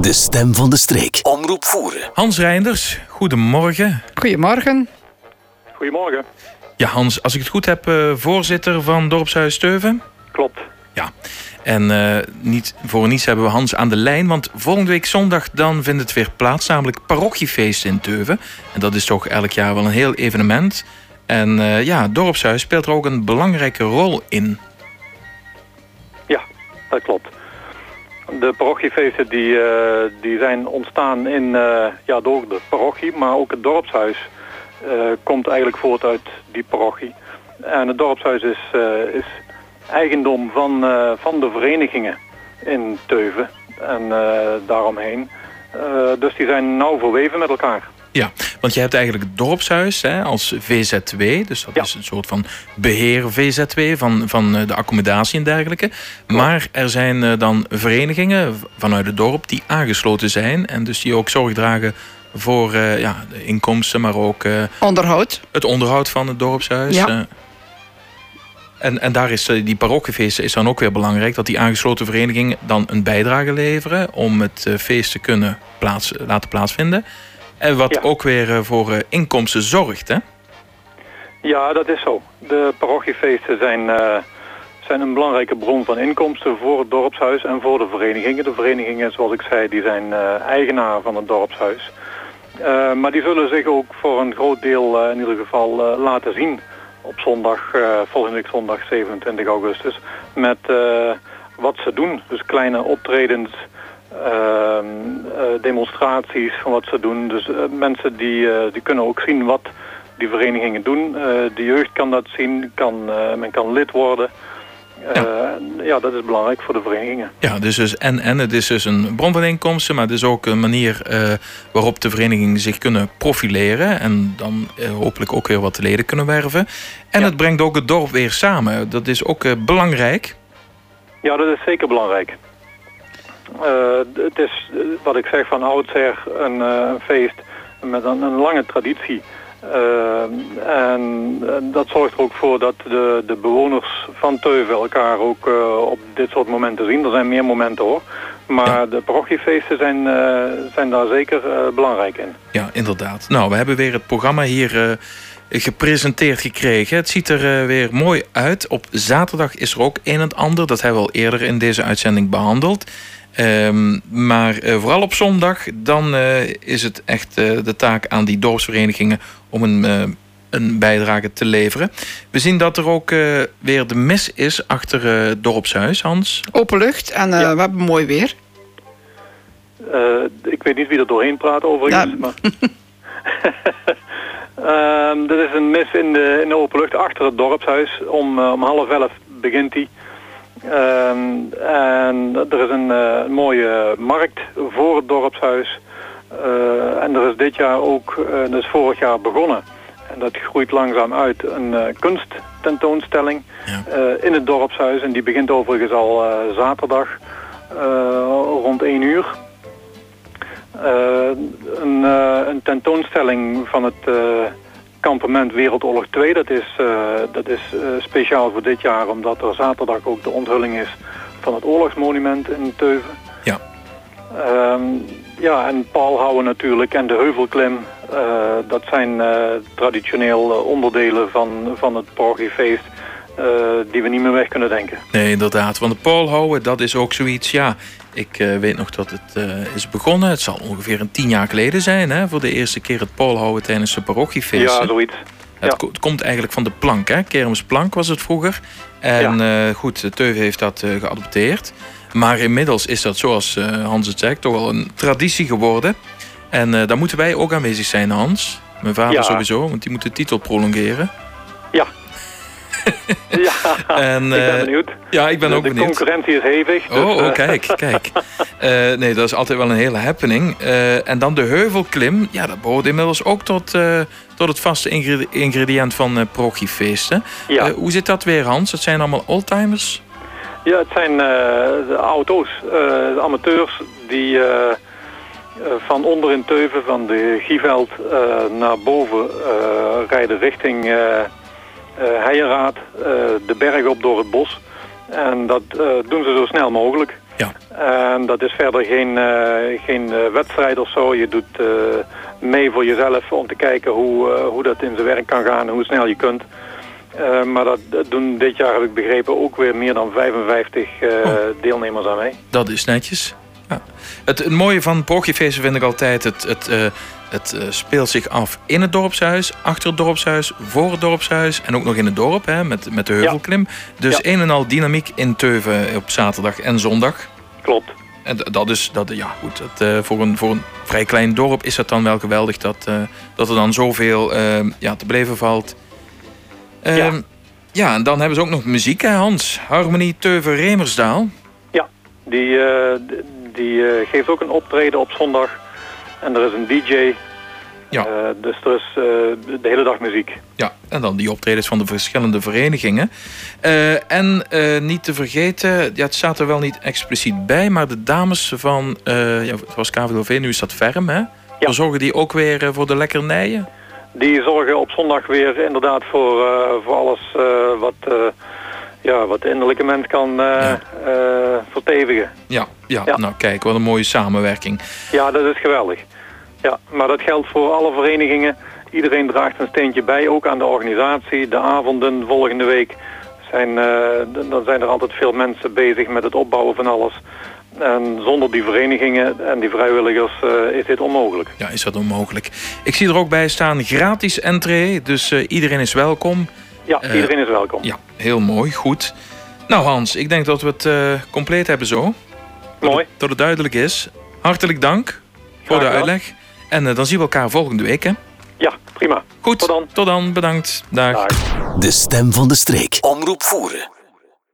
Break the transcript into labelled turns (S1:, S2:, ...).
S1: De stem van de streek. Omroep voeren.
S2: Hans Reinders, goedemorgen.
S3: Goedemorgen.
S4: Goedemorgen.
S2: Ja, Hans, als ik het goed heb, eh, voorzitter van Dorpshuis Steuven.
S4: Klopt.
S2: Ja, en eh, niet, voor niets hebben we Hans aan de lijn. Want volgende week zondag dan vindt het weer plaats. Namelijk parochiefeest in Teuven. En dat is toch elk jaar wel een heel evenement. En eh, ja, Dorpshuis speelt er ook een belangrijke rol in.
S4: Ja, dat klopt. De parochiefeesten die, eh, die zijn ontstaan in, eh, ja, door de parochie, maar ook het dorpshuis eh, komt eigenlijk voort uit die parochie. En het dorpshuis is, is eigendom van, van de verenigingen in Teuven en daaromheen. Dus die zijn nauw verweven met elkaar.
S2: Ja, want je hebt eigenlijk het dorpshuis hè, als VZW. Dus dat
S4: Ja.
S2: is een soort van beheer VZW van, van eh, de accommodatie en dergelijke. Maar er zijn eh, dan verenigingen vanuit het dorp die aangesloten zijn. En dus die ook zorg dragen voor eh, ja, de inkomsten, maar ook
S3: Onderhoud.
S2: het onderhoud van het dorpshuis.
S3: Ja.
S2: en, en daar is die parochiefeesten is dan ook weer belangrijk dat die aangesloten verenigingen dan een bijdrage leveren om het feest te kunnen plaats, laten plaatsvinden. En wat
S4: Ja.
S2: ook weer eh, voor eh, inkomsten zorgt. Hè?
S4: Ja, dat is zo. De parochiefeesten zijn, eh, zijn een belangrijke bron van inkomsten voor het dorpshuis en voor de verenigingen. De verenigingen, zoals ik zei, die zijn eigenaar van het dorpshuis. Maar die zullen zich ook voor een groot deel in ieder geval laten zien op zondag, volgende week zondag 27 augustus, met wat ze doen. Dus kleine optredens, demonstraties van wat ze doen. Dus eh, mensen die, eh, die kunnen ook zien wat die verenigingen doen. Eh, de jeugd kan dat zien, kan, eh, men kan lid worden. Eh, ja. dat is belangrijk voor de verenigingen.
S2: Ja, dus, dus en, en het is dus een bron van inkomsten, maar het is ook een manier eh, waarop de verenigingen zich kunnen profileren en dan eh, hopelijk ook weer wat leden kunnen werven. En
S4: Ja.
S2: het brengt ook het dorp weer samen. Dat is ook eh, belangrijk.
S4: Ja, dat is zeker belangrijk. Eh, het is, eh, wat ik zeg, van oudsher een, eh, feest met een, lange traditie. En dat zorgt er ook voor dat de, de bewoners van Teuven elkaar ook op dit soort momenten zien. Er zijn meer momenten hoor. Maar de parochiefeesten zijn, zijn daar zeker belangrijk in.
S2: Ja, inderdaad. Nou, we hebben weer het programma hier gepresenteerd gekregen. Het ziet er weer mooi uit. Op zaterdag is er ook een en ander. Dat hebben we al eerder in deze uitzending behandeld. Ehm, maar eh, vooral op zondag, dan eh, is het echt eh, de taak aan die dorpsverenigingen om een, een bijdrage te leveren. We zien dat er ook eh, weer de mis is achter eh, het dorpshuis, Hans.
S3: Open lucht en eh,
S4: Ja.
S3: we hebben mooi weer.
S4: Eh, ik weet niet wie er doorheen praat overigens.
S3: Ja.
S4: Maar... Ehm dit is een mis in de, in de open lucht achter het dorpshuis. Om, om half elf begint die. Ehm, en er is een eh, mooie markt voor het dorpshuis. Eh, en er is dit jaar ook, is vorig jaar begonnen. En dat groeit langzaam uit. Een kunsttentoonstelling
S2: Ja.
S4: in het dorpshuis. En die begint overigens al zaterdag rond 1 uur. Een, een tentoonstelling van het kampement Wereldoorlog 2. Dat is, eh, dat is eh, speciaal voor dit jaar omdat er zaterdag ook de onthulling is van het oorlogsmonument in Teuven.
S2: Ja.
S4: Ehm, ja, en paalhouden natuurlijk en de heuvelklim. eh, dat zijn traditioneel onderdelen van, van het parochiefeest eh, die we niet meer weg kunnen denken.
S2: Nee, inderdaad. Want de poolhouden, dat is ook zoiets. Ja, ik eh, weet nog dat het eh, is begonnen. Het zal ongeveer een tien jaar geleden zijn. Hè, voor de eerste keer het poolhouden tijdens de parochiefeesten.
S4: Ja, zoiets.
S2: het,
S4: ja.
S2: ko- het komt eigenlijk van de plank. Hè? Kermisplank was het vroeger. En goed, Teuve heeft dat geadopteerd. Maar inmiddels is dat, zoals Hans het zegt, toch wel een traditie geworden. En daar moeten wij ook aanwezig zijn, Hans. Mijn vader
S4: Ja.
S2: sowieso, want die moet de titel prolongeren.
S4: Ja. ja,
S2: En,
S4: ik ben
S2: eh,
S4: benieuwd.
S2: Ja, ik ben
S4: de,
S2: ook
S4: de
S2: benieuwd.
S4: concurrentie is hevig. Dus,
S2: Oh, oh,
S4: eh,
S2: kijk, kijk. Eh, nee, dat is altijd wel een hele happening. En dan de heuvelklim. Ja, dat behoort inmiddels ook tot, tot het vaste ingre- ingrediënt van uh, prochiefeesten.
S4: ja.
S2: Hoe zit dat weer, Hans? Het zijn allemaal oldtimers?
S4: ja, het zijn de auto's, de amateurs die van onder in Teuven, van de Gieveld naar boven rijden richting eh Heijenraad, eh, de berg op door het bos. En dat eh, doen ze zo snel mogelijk.
S2: Ja.
S4: En dat is verder geen, geen wedstrijd of zo. Je doet mee voor jezelf om te kijken hoe, hoe dat in zijn werk kan gaan en hoe snel je kunt. Maar dat, dat doen dit jaar, heb ik begrepen, ook weer meer dan 55 eh,
S2: Oh.
S4: deelnemers aan mee.
S2: Dat is netjes. Ja. Het, het mooie van parochiefeesten vind ik altijd... het, het, eh, het eh, speelt zich af in het dorpshuis, achter het dorpshuis, voor het dorpshuis... en ook nog in het dorp, hè, met, met de heuvelklim. Dus
S4: Ja.
S2: een en al dynamiek in Teuven op zaterdag en zondag.
S4: Klopt.
S2: En dat is, dat, ja goed, dat, eh, voor, een, voor een vrij klein dorp is het dan wel geweldig... dat, dat er dan zoveel eh, ja, te beleven valt. Ehm,
S4: Ja.
S2: ja, en dan hebben ze ook nog muziek, hè Hans? Harmonie Teuven-Remersdaal.
S4: Die, eh, d- die eh, geeft ook een optreden op zondag. En er is een DJ.
S2: Ja.
S4: Eh, dus er is eh, de hele dag muziek.
S2: Ja, en dan die optredens van de verschillende verenigingen. En niet te vergeten, ja, het staat er wel niet expliciet bij, maar de dames van, ja, het was KVLV, nu is dat Ferm, hè? Verzorgen die ook weer voor de lekkernijen?
S4: Die zorgen op zondag weer inderdaad voor, voor alles wat, ja, wat de innerlijke mens kan eh
S2: Ja.
S4: eh, vertevigen.
S2: Ja, ja,
S4: Ja.
S2: nou kijk, wat een mooie samenwerking.
S4: Ja, dat is geweldig. Ja, maar dat geldt voor alle verenigingen. Iedereen draagt een steentje bij, ook aan de organisatie. De avonden volgende week zijn, eh, dan zijn er altijd veel mensen bezig met het opbouwen van alles. En zonder die verenigingen en die vrijwilligers is dit onmogelijk.
S2: Ja, is dat onmogelijk. Ik zie er ook bij staan gratis entree, dus iedereen is welkom.
S4: Ja,
S2: Eh,
S4: iedereen is welkom.
S2: Ja, heel mooi, goed. Nou Hans, ik denk dat we het eh, compleet hebben zo. Dat
S4: Mooi.
S2: het, dat het duidelijk is. Hartelijk dank voor de uitleg. En eh, dan zien we elkaar volgende week, hè?
S4: Ja, prima.
S2: Goed,
S4: Tot dan.
S2: Tot dan, bedankt. Dag.
S4: Dag.
S1: De stem van de streek. Omroep voeren.